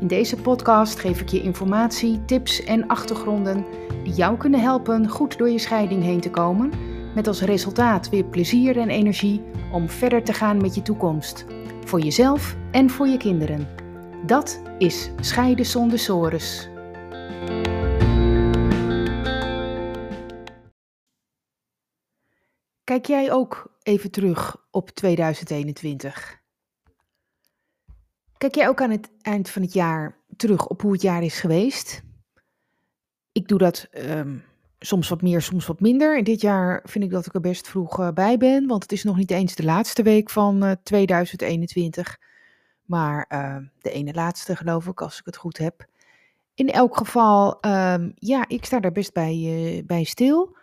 In deze podcast geef ik je informatie, tips en achtergronden die jou kunnen helpen goed door je scheiding heen te komen, met als resultaat weer plezier en energie om verder te gaan met je toekomst, voor jezelf en voor je kinderen. Dat is Scheiden zonder sores. Kijk jij ook even terug op 2021? Kijk jij ook aan het eind van het jaar terug op hoe het jaar is geweest? Ik doe dat um, soms wat meer, soms wat minder. Dit jaar vind ik dat ik er best vroeg uh, bij ben, want het is nog niet eens de laatste week van uh, 2021, maar uh, de ene laatste geloof ik, als ik het goed heb. In elk geval, um, ja, ik sta daar best bij, uh, bij stil.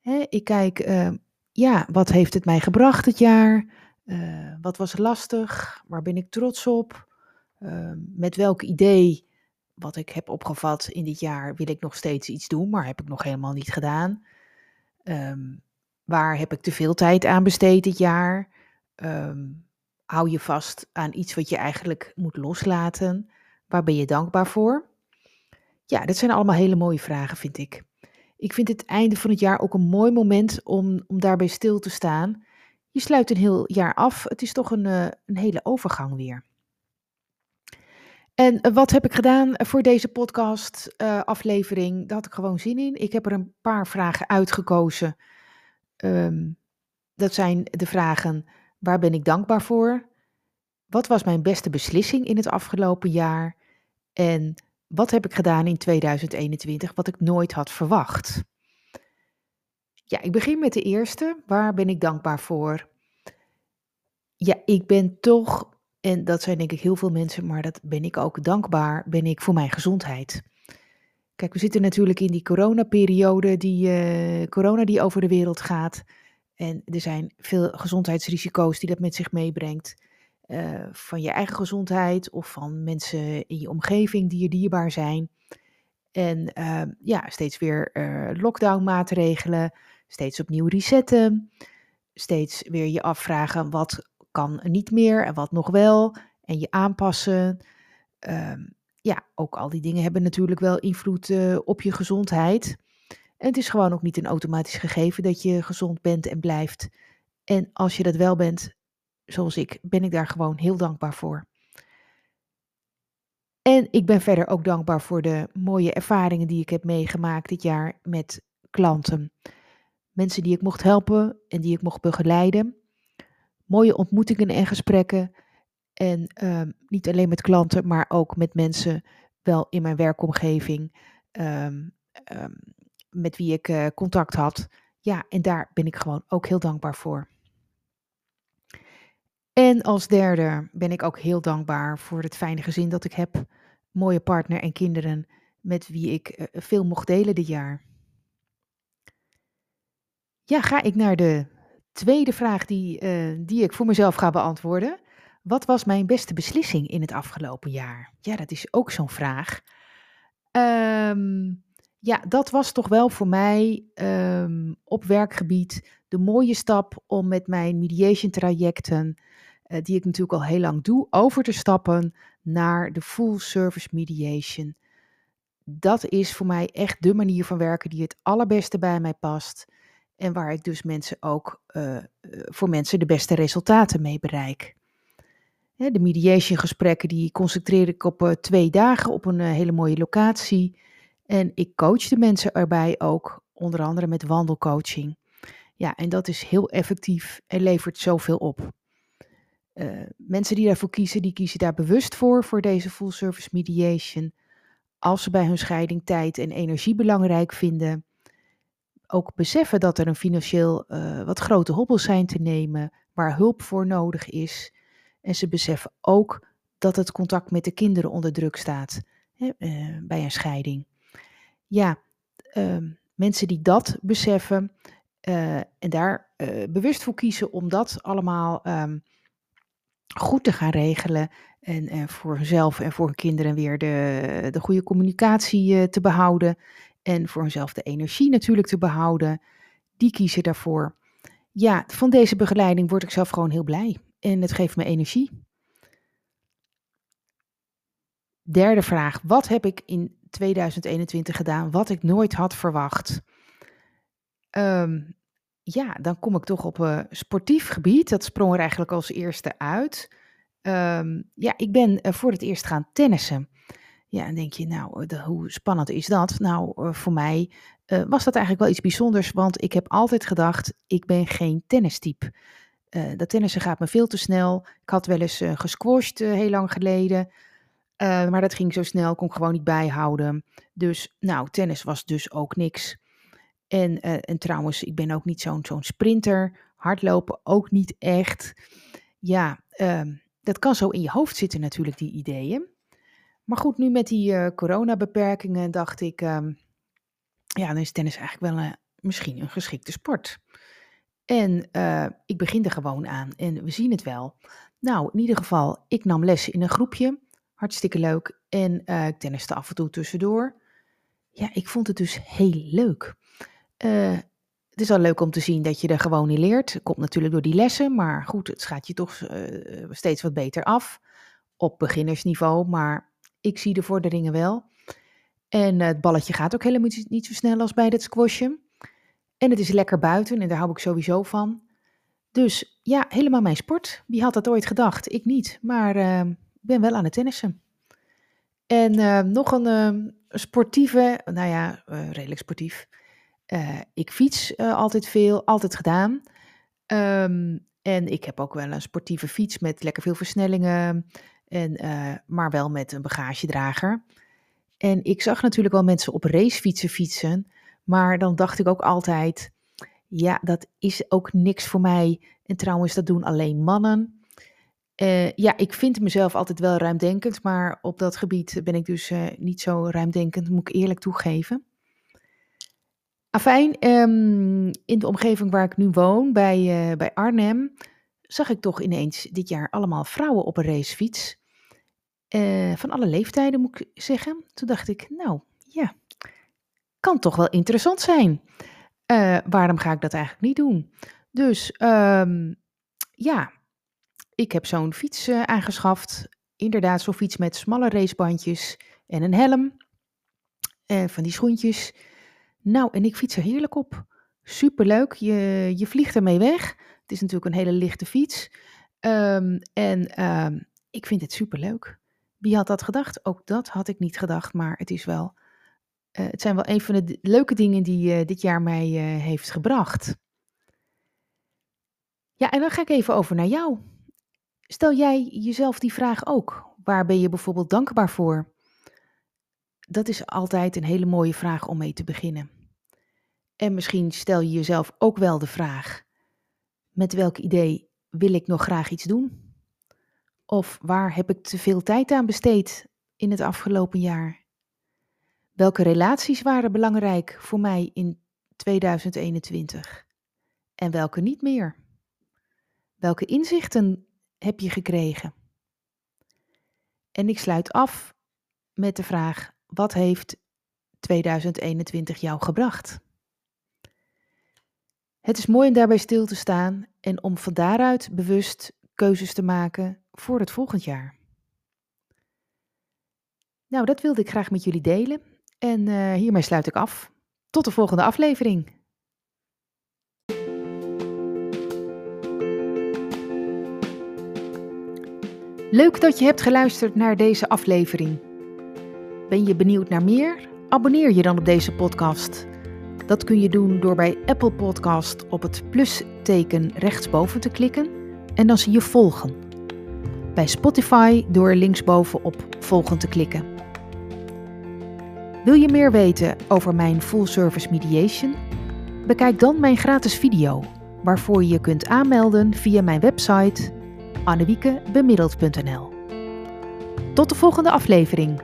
Hè, ik kijk, ehm, ja, wat heeft het mij gebracht het jaar? Uh, wat was lastig? Waar ben ik trots op? Uh, met welk idee wat ik heb opgevat in dit jaar wil ik nog steeds iets doen, maar heb ik nog helemaal niet gedaan? Um, waar heb ik te veel tijd aan besteed dit jaar? Um, hou je vast aan iets wat je eigenlijk moet loslaten? Waar ben je dankbaar voor? Ja, dat zijn allemaal hele mooie vragen, vind ik. Ik vind het einde van het jaar ook een mooi moment om, om daarbij stil te staan je sluit een heel jaar af. Het is toch een, uh, een hele overgang weer. En uh, wat heb ik gedaan voor deze podcast uh, aflevering? Daar had ik gewoon zin in. Ik heb er een paar vragen uitgekozen. Um, dat zijn de vragen: waar ben ik dankbaar voor? Wat was mijn beste beslissing in het afgelopen jaar? En wat heb ik gedaan in 2021 wat ik nooit had verwacht? Ja, ik begin met de eerste. Waar ben ik dankbaar voor? Ja, ik ben toch, en dat zijn denk ik heel veel mensen, maar dat ben ik ook dankbaar, ben ik voor mijn gezondheid. Kijk, we zitten natuurlijk in die coronaperiode, die uh, corona die over de wereld gaat. En er zijn veel gezondheidsrisico's die dat met zich meebrengt. Uh, van je eigen gezondheid of van mensen in je omgeving die je dierbaar zijn. En uh, ja, steeds weer lockdown maatregelen, steeds opnieuw resetten, steeds weer je afvragen wat kan niet meer en wat nog wel en je aanpassen. Um, ja, ook al die dingen hebben natuurlijk wel invloed uh, op je gezondheid. En het is gewoon ook niet een automatisch gegeven dat je gezond bent en blijft. En als je dat wel bent, zoals ik, ben ik daar gewoon heel dankbaar voor. En ik ben verder ook dankbaar voor de mooie ervaringen die ik heb meegemaakt dit jaar met klanten. Mensen die ik mocht helpen en die ik mocht begeleiden. Mooie ontmoetingen en gesprekken. En um, niet alleen met klanten, maar ook met mensen wel in mijn werkomgeving. Um, um, met wie ik uh, contact had. Ja, en daar ben ik gewoon ook heel dankbaar voor. En als derde ben ik ook heel dankbaar voor het fijne gezin dat ik heb. Mooie partner en kinderen met wie ik uh, veel mocht delen dit jaar. Ja, ga ik naar de tweede vraag die, uh, die ik voor mezelf ga beantwoorden. Wat was mijn beste beslissing in het afgelopen jaar? Ja, dat is ook zo'n vraag. Um, ja, dat was toch wel voor mij um, op werkgebied de mooie stap om met mijn mediation trajecten, uh, die ik natuurlijk al heel lang doe, over te stappen naar de full service mediation. Dat is voor mij echt de manier van werken die het allerbeste bij mij past. En waar ik dus mensen ook uh, voor mensen de beste resultaten mee bereik. De mediation gesprekken die concentreer ik op uh, twee dagen op een hele mooie locatie. En ik coach de mensen erbij ook, onder andere met wandelcoaching. Ja, en dat is heel effectief en levert zoveel op. mensen die daarvoor kiezen, die kiezen daar bewust voor, voor deze full service mediation. Als ze bij hun scheiding tijd en energie belangrijk vinden ook beseffen dat er een financieel uh, wat grote hobbels zijn te nemen, waar hulp voor nodig is. En ze beseffen ook dat het contact met de kinderen onder druk staat hè, uh, bij een scheiding. ja, ehm, mensen die dat beseffen eh, en daar eh, bewust voor kiezen om dat allemaal ehm, goed te gaan regelen. En, en voor hunzelf en voor hun kinderen weer de, de goede communicatie te behouden. En voor hunzelf de energie natuurlijk te behouden. Die kiezen daarvoor. Ja, van deze begeleiding word ik zelf gewoon heel blij. En het geeft me energie. Derde vraag. Wat heb ik in 2021 gedaan wat ik nooit had verwacht? Ehm, ja, dan kom ik toch op uh, sportief gebied. Dat sprong er eigenlijk als eerste uit. Ehm, ja, ik ben uh, voor het eerst gaan tennissen. Ja, en denk je, nou, de, hoe spannend is dat? Nou, uh, voor mij was dat eigenlijk wel iets bijzonders, want ik heb altijd gedacht, ik ben geen tennistype. dat tennissen gaat me veel te snel. Ik had wel eens gesquashed heel lang geleden. Uh, maar dat ging zo snel, kon ik gewoon niet bijhouden. Dus nou, tennis was dus ook niks. En, uh, en trouwens, ik ben ook niet zo'n zo'n sprinter. Hardlopen ook niet echt. Ja, uh, dat kan zo in je hoofd zitten natuurlijk, die ideeën. Maar goed, nu met die uh, coronabeperkingen dacht ik, ehm, ja, dan is tennis eigenlijk wel misschien een geschikte sport. En ik begin er gewoon aan en we zien het wel. Nou, in ieder geval, ik nam lessen in een groepje. Hartstikke leuk. En ik tenniste af en toe tussendoor. Ja, ik vond het dus heel leuk. Het is al leuk om te zien dat je er gewoon in leert. Komt natuurlijk door die lessen, maar goed, het gaat je toch steeds wat beter af. Op beginnersniveau, maar ik zie de vorderingen wel. En het balletje gaat ook helemaal niet zo snel als bij dat squashje. En het is lekker buiten en daar hou ik sowieso van. Dus ja, helemaal mijn sport. Wie had dat ooit gedacht? Ik niet. Maar ehm, ben wel aan het tennissen. En uh, nog een uh, sportieve, nou ja, uh, redelijk sportief. ik fiets altijd veel, altijd gedaan. En ik heb ook wel een sportieve fiets met lekker veel versnellingen, en, maar wel met een bagagedrager. En ik zag natuurlijk wel mensen op racefietsen fietsen, maar dan dacht ik ook altijd, ja, dat is ook niks voor mij. En trouwens, dat doen alleen mannen. Uh, ja, ik vind mezelf altijd wel ruimdenkend, maar op dat gebied ben ik dus uh, niet zo ruimdenkend, moet ik eerlijk toegeven. Afijn, um, in de omgeving waar ik nu woon, bij, bij Arnhem, zag ik toch ineens dit jaar allemaal vrouwen op een racefiets. Van alle leeftijden moet ik zeggen. Toen dacht ik, nou ja, kan toch wel interessant zijn. waarom ga ik dat eigenlijk niet doen? Dus um, ja, ik heb zo'n fiets uh, aangeschaft. Inderdaad, zo'n fiets met smalle racebandjes en een helm. En van die schoentjes. Nou, en ik fiets er heerlijk op. Superleuk. Je, je vliegt ermee weg. Het is natuurlijk een hele lichte fiets. Um, en um, ik vind het superleuk. Wie had dat gedacht? Ook dat had ik niet gedacht, maar het is wel. Uh, het zijn wel een van de leuke dingen die uh, dit jaar mij heeft gebracht. Ja, en dan ga ik even over naar jou. Stel jij jezelf die vraag ook. Waar ben je bijvoorbeeld dankbaar voor? Dat is altijd een hele mooie vraag om mee te beginnen. En misschien stel je jezelf ook wel de vraag: met welk idee wil ik nog graag iets doen? Of waar heb ik te veel tijd aan besteed in het afgelopen jaar? Welke relaties waren belangrijk voor mij in 2021 en welke niet meer? Welke inzichten heb je gekregen? En ik sluit af met de vraag: wat heeft 2021 jou gebracht? Het is mooi om daarbij stil te staan en om van daaruit bewust keuzes te maken voor het volgend jaar. Nou, dat wilde ik graag met jullie delen en uh, hiermee sluit ik af. Tot de volgende aflevering. Leuk dat je hebt geluisterd naar deze aflevering. Ben je benieuwd naar meer? Abonneer je dan op deze podcast. Dat kun je doen door bij Apple Podcast op het plusteken rechtsboven te klikken en dan zie je volgen. Bij Spotify door linksboven op volgen te klikken. Wil je meer weten over mijn full service mediation? Bekijk dan mijn gratis video, waarvoor je je kunt aanmelden via mijn website annewiekebemiddeld.nl. Tot de volgende aflevering.